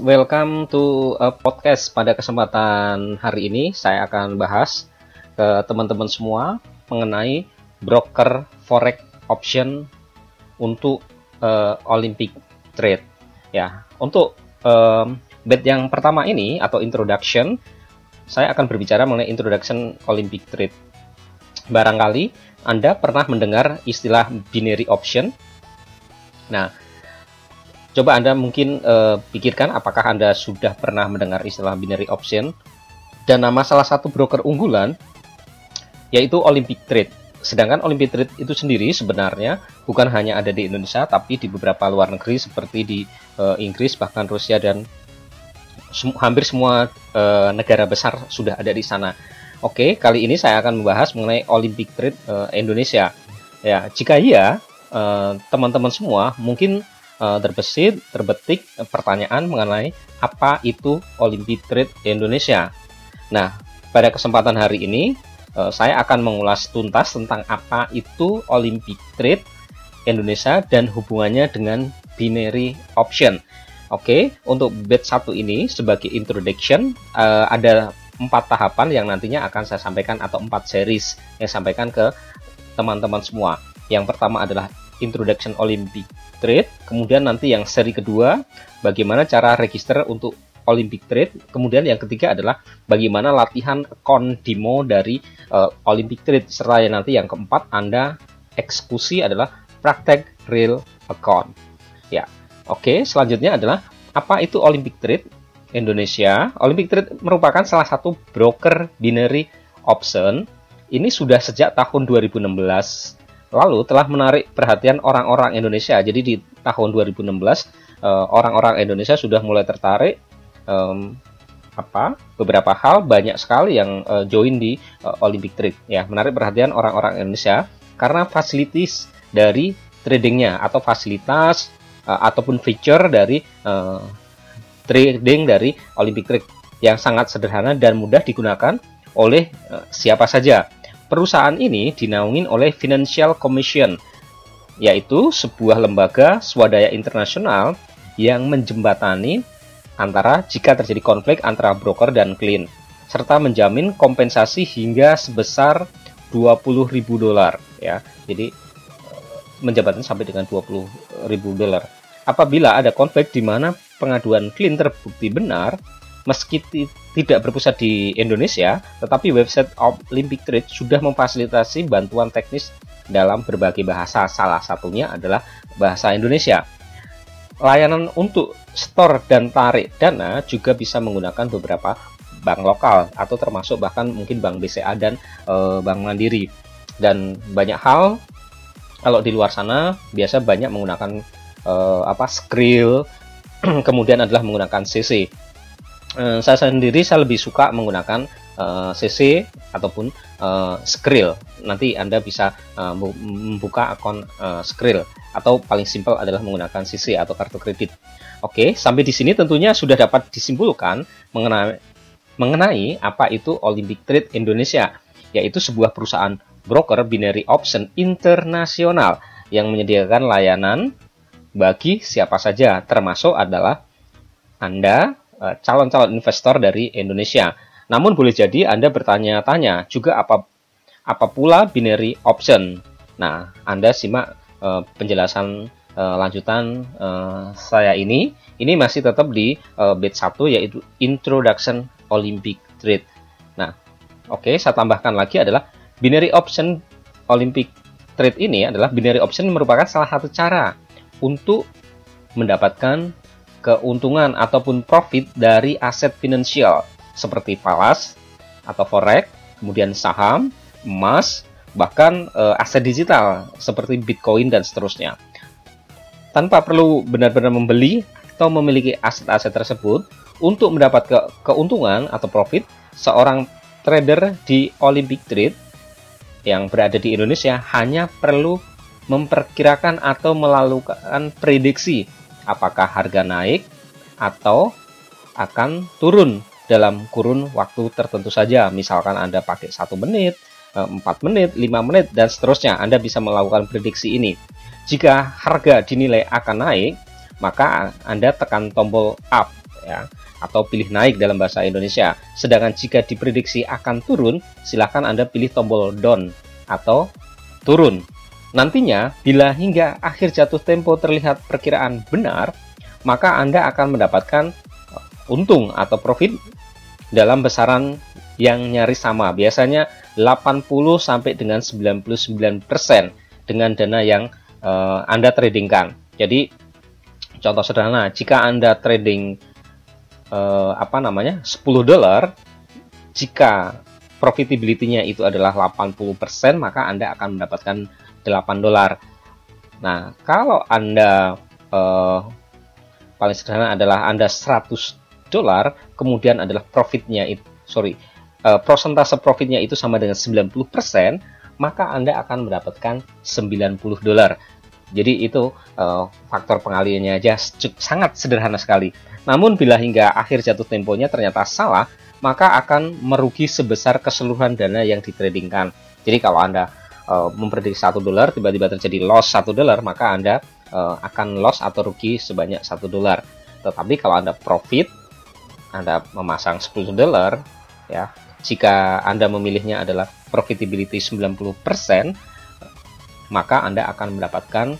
welcome to a podcast. Pada kesempatan hari ini saya akan bahas ke teman-teman semua mengenai broker forex option untuk uh, Olympic trade. Ya, untuk um, bed yang pertama ini atau introduction, saya akan berbicara mengenai introduction Olympic trade. Barangkali Anda pernah mendengar istilah binary option. Nah, Coba Anda mungkin uh, pikirkan apakah Anda sudah pernah mendengar istilah binary option dan nama salah satu broker unggulan yaitu Olympic Trade. Sedangkan Olympic Trade itu sendiri sebenarnya bukan hanya ada di Indonesia tapi di beberapa luar negeri seperti di uh, Inggris bahkan Rusia dan sem hampir semua uh, negara besar sudah ada di sana. Oke, kali ini saya akan membahas mengenai Olympic Trade uh, Indonesia. Ya, jika iya, teman-teman uh, semua mungkin uh, terbesit terbetik pertanyaan mengenai apa itu Olympic Trade Indonesia. Nah, pada kesempatan hari ini uh, saya akan mengulas tuntas tentang apa itu Olympic Trade Indonesia dan hubungannya dengan binary option. Oke, untuk batch 1 ini sebagai introduction ada empat tahapan yang nantinya akan saya sampaikan atau empat series yang sampaikan ke teman-teman semua. Yang pertama adalah Introduction Olympic Trade. Kemudian nanti yang seri kedua, bagaimana cara register untuk Olympic Trade. Kemudian yang ketiga adalah bagaimana latihan demo dari uh, Olympic Trade. Serta nanti yang keempat Anda eksekusi adalah praktek real account. Ya, oke. Selanjutnya adalah apa itu Olympic Trade Indonesia? Olympic Trade merupakan salah satu broker binary option. Ini sudah sejak tahun 2016 lalu telah menarik perhatian orang-orang Indonesia. Jadi di tahun 2016 eh, orang-orang Indonesia sudah mulai tertarik um, apa beberapa hal banyak sekali yang uh, join di uh, Olympic Trade ya menarik perhatian orang-orang Indonesia karena fasilitas dari tradingnya atau fasilitas uh, ataupun feature dari uh, trading dari Olympic Trade yang sangat sederhana dan mudah digunakan oleh uh, siapa saja Perusahaan ini dinaungin oleh Financial Commission, yaitu sebuah lembaga swadaya internasional yang menjembatani antara jika terjadi konflik antara broker dan klien, serta menjamin kompensasi hingga sebesar 20.000 dolar ya. Jadi menjembatani sampai dengan 20.000 dolar. Apabila ada konflik di mana pengaduan klien terbukti benar, meski tidak berpusat di Indonesia, tetapi website Olympic Trade sudah memfasilitasi bantuan teknis dalam berbagai bahasa. Salah satunya adalah bahasa Indonesia. Layanan untuk store dan tarik dana juga bisa menggunakan beberapa bank lokal atau termasuk bahkan mungkin bank BCA dan e, bank Mandiri. Dan banyak hal kalau di luar sana biasa banyak menggunakan e, apa Skrill, kemudian adalah menggunakan CC uh, saya sendiri saya lebih suka menggunakan uh, eh, CC ataupun uh, Skrill. Nanti Anda bisa membuka akun uh, Skrill atau paling simpel adalah menggunakan CC atau kartu kredit. Oke, sampai di sini tentunya sudah dapat disimpulkan mengenai mengenai apa itu Olympic Trade Indonesia, yaitu sebuah perusahaan broker binary option internasional yang menyediakan layanan bagi siapa saja, termasuk adalah Anda Eh, calon-calon investor dari Indonesia. Namun boleh jadi Anda bertanya-tanya juga apa apa pula binary option. Nah, Anda simak uh, penjelasan uh, lanjutan uh, saya ini. Ini masih tetap di uh, bit 1 yaitu Introduction Olympic Trade. Nah, oke, okay, saya tambahkan lagi adalah binary option Olympic Trade ini adalah binary option merupakan salah satu cara untuk mendapatkan keuntungan ataupun profit dari aset finansial seperti falas atau forex, kemudian saham, emas, bahkan e, aset digital seperti Bitcoin dan seterusnya. Tanpa perlu benar-benar membeli atau memiliki aset-aset tersebut untuk mendapat ke keuntungan atau profit, seorang trader di Olympic Trade yang berada di Indonesia hanya perlu memperkirakan atau melakukan prediksi apakah harga naik atau akan turun dalam kurun waktu tertentu saja. Misalkan Anda pakai satu menit, 4 eh, menit, 5 menit, dan seterusnya. Anda bisa melakukan prediksi ini. Jika harga dinilai akan naik, maka Anda tekan tombol up ya atau pilih naik dalam bahasa Indonesia. Sedangkan jika diprediksi akan turun, silahkan Anda pilih tombol down atau turun. Nantinya, bila hingga akhir jatuh tempo terlihat perkiraan benar, maka Anda akan mendapatkan untung atau profit dalam besaran yang nyaris sama. Biasanya 80 sampai dengan 99% dengan dana yang uh, Anda tradingkan. Jadi contoh sederhana, jika Anda trading uh, apa namanya 10 dolar, jika profitability-nya itu adalah 80%, maka Anda akan mendapatkan 8 dolar. Nah, kalau Anda uh, paling sederhana adalah Anda 100 dolar, kemudian adalah profitnya itu sorry uh, persentase profitnya itu sama dengan 90%, maka Anda akan mendapatkan 90 dolar. Jadi itu uh, faktor pengaliannya aja sangat sederhana sekali. Namun bila hingga akhir jatuh temponya ternyata salah, maka akan merugi sebesar keseluruhan dana yang ditradingkan. Jadi kalau Anda uh, memprediksi 1 dolar, tiba-tiba terjadi loss 1 dolar, maka Anda uh, akan loss atau rugi sebanyak 1 dolar. Tetapi kalau Anda profit, Anda memasang 10 dolar, ya jika Anda memilihnya adalah profitability 90%, maka Anda akan mendapatkan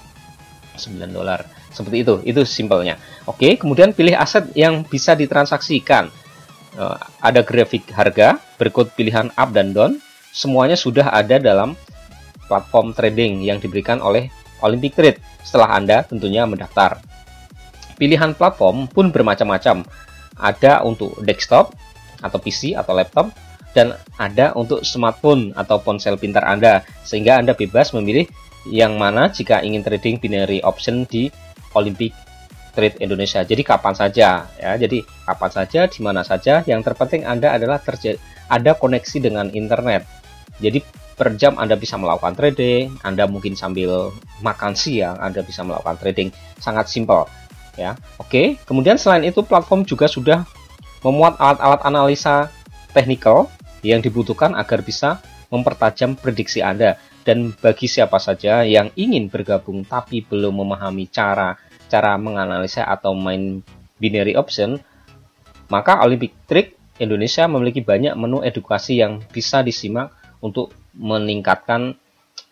9 dolar. Seperti itu, itu simpelnya. Oke, kemudian pilih aset yang bisa ditransaksikan. Uh, ada grafik harga, berikut pilihan up dan down, semuanya sudah ada dalam platform trading yang diberikan oleh Olympic Trade setelah Anda tentunya mendaftar. Pilihan platform pun bermacam-macam. Ada untuk desktop atau PC atau laptop, dan ada untuk smartphone atau ponsel pintar Anda, sehingga Anda bebas memilih yang mana jika ingin trading binary option di Olympic Trade Indonesia. Jadi kapan saja ya. Jadi kapan saja, di mana saja. Yang terpenting Anda adalah terjadi ada koneksi dengan internet. Jadi per jam Anda bisa melakukan trading, Anda mungkin sambil makan siang Anda bisa melakukan trading. Sangat simpel ya. Oke, kemudian selain itu platform juga sudah memuat alat-alat analisa technical yang dibutuhkan agar bisa mempertajam prediksi Anda. Dan bagi siapa saja yang ingin bergabung tapi belum memahami cara cara menganalisa atau main binary option, maka Olympic Trick Indonesia memiliki banyak menu edukasi yang bisa disimak untuk meningkatkan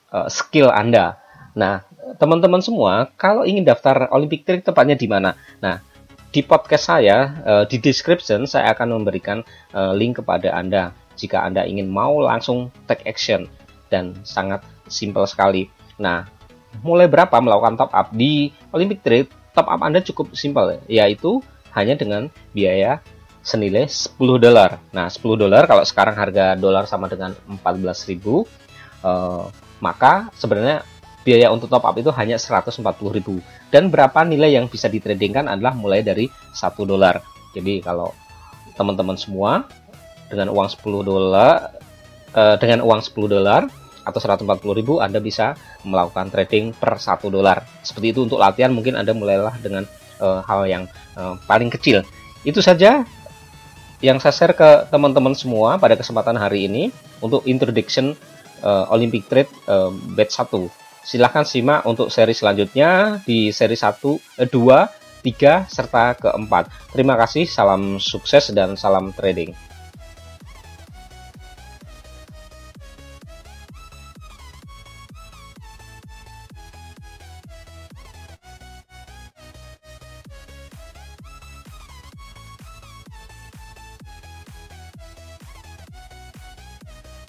uh, skill Anda. Nah, teman-teman semua, kalau ingin daftar Olympic Trick tepatnya di mana? Nah, di podcast saya, uh, di description saya akan memberikan uh, link kepada Anda jika Anda ingin mau langsung take action dan sangat simpel sekali. Nah, mulai berapa melakukan top up di Olympic Trade? Top up Anda cukup simpel yaitu hanya dengan biaya senilai 10 dolar. Nah, 10 dolar kalau sekarang harga dolar sama dengan 14.000 uh, eh, maka sebenarnya biaya untuk top up itu hanya 140.000 dan berapa nilai yang bisa ditradingkan adalah mulai dari 1 dolar. Jadi kalau teman-teman semua dengan uang 10 dolar uh, dengan uang 10 dolar atau 140 ribu Anda bisa melakukan trading per 1 dolar. Seperti itu untuk latihan mungkin Anda mulailah dengan uh, hal yang uh, paling kecil. Itu saja yang saya share ke teman-teman semua pada kesempatan hari ini untuk introduction uh, Olympic Trade uh, batch 1. Silahkan simak untuk seri selanjutnya di seri 1, eh, 2, 3, serta keempat. Terima kasih, salam sukses dan salam trading.